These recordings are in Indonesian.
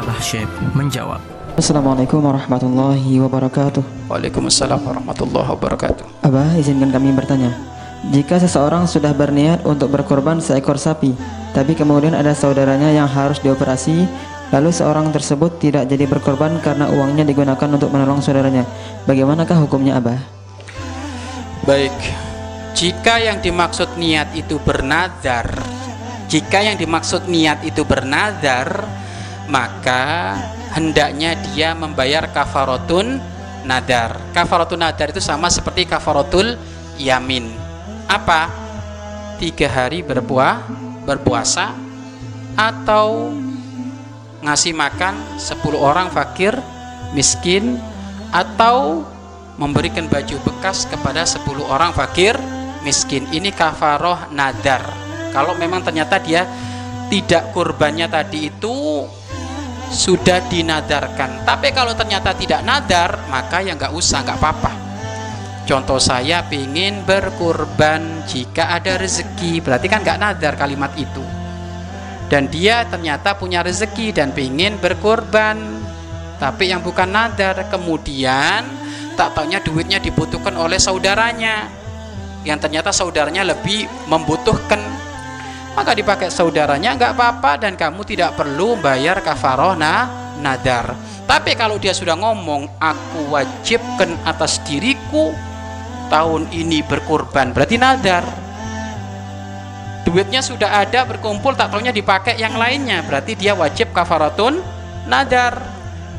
Abah Syekh menjawab. Assalamualaikum warahmatullahi wabarakatuh. Waalaikumsalam warahmatullahi wabarakatuh. Abah, izinkan kami bertanya. Jika seseorang sudah berniat untuk berkorban seekor sapi, tapi kemudian ada saudaranya yang harus dioperasi, lalu seorang tersebut tidak jadi berkorban karena uangnya digunakan untuk menolong saudaranya. Bagaimanakah hukumnya, Abah? Baik. Jika yang dimaksud niat itu bernadar, jika yang dimaksud niat itu bernadar, maka hendaknya dia membayar kafaratun nadar. Kafaratun nadar itu sama seperti kafaratul yamin. Apa? Tiga hari berpuah, berpuasa atau ngasih makan 10 orang fakir miskin atau memberikan baju bekas kepada 10 orang fakir miskin ini kafaroh nadar kalau memang ternyata dia tidak kurbannya tadi itu sudah dinadarkan. Tapi kalau ternyata tidak nadar maka ya nggak usah nggak apa-apa. Contoh saya ingin berkurban jika ada rezeki. Berarti kan nggak nadar kalimat itu. Dan dia ternyata punya rezeki dan ingin berkurban. Tapi yang bukan nadar kemudian tak taunya duitnya dibutuhkan oleh saudaranya. Yang ternyata saudaranya lebih membutuhkan maka dipakai saudaranya nggak apa-apa dan kamu tidak perlu bayar kafaroh nah, nadar. Tapi kalau dia sudah ngomong aku wajibkan atas diriku tahun ini berkurban berarti nadar. Duitnya sudah ada berkumpul tak taunya dipakai yang lainnya. Berarti dia wajib kafaratun nadar.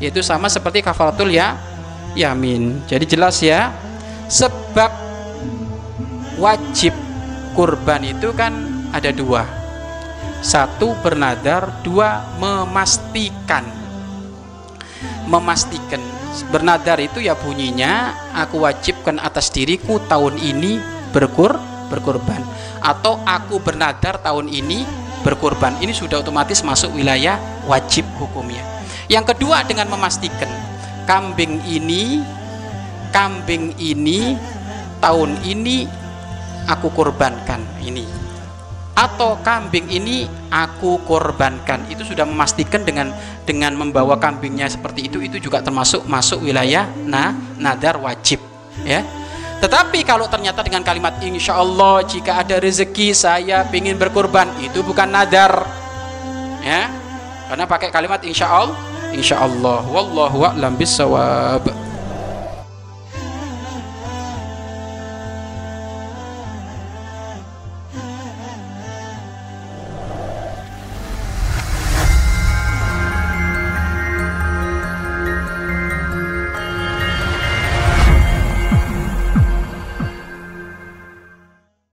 Yaitu sama seperti kafaratul ya yamin. Jadi jelas ya sebab wajib kurban itu kan ada dua. Satu bernadar dua memastikan. Memastikan. Bernadar itu ya bunyinya aku wajibkan atas diriku tahun ini berkur berkurban atau aku bernadar tahun ini berkurban ini sudah otomatis masuk wilayah wajib hukumnya. Yang kedua dengan memastikan kambing ini kambing ini tahun ini aku korbankan. Ini atau kambing ini aku korbankan. Itu sudah memastikan dengan dengan membawa kambingnya seperti itu itu juga termasuk masuk wilayah nah nadar wajib ya. Tetapi kalau ternyata dengan kalimat insya Allah jika ada rezeki saya ingin berkorban itu bukan nadar ya. Karena pakai kalimat insya Allah insya Allah wallahu a'lam bisawab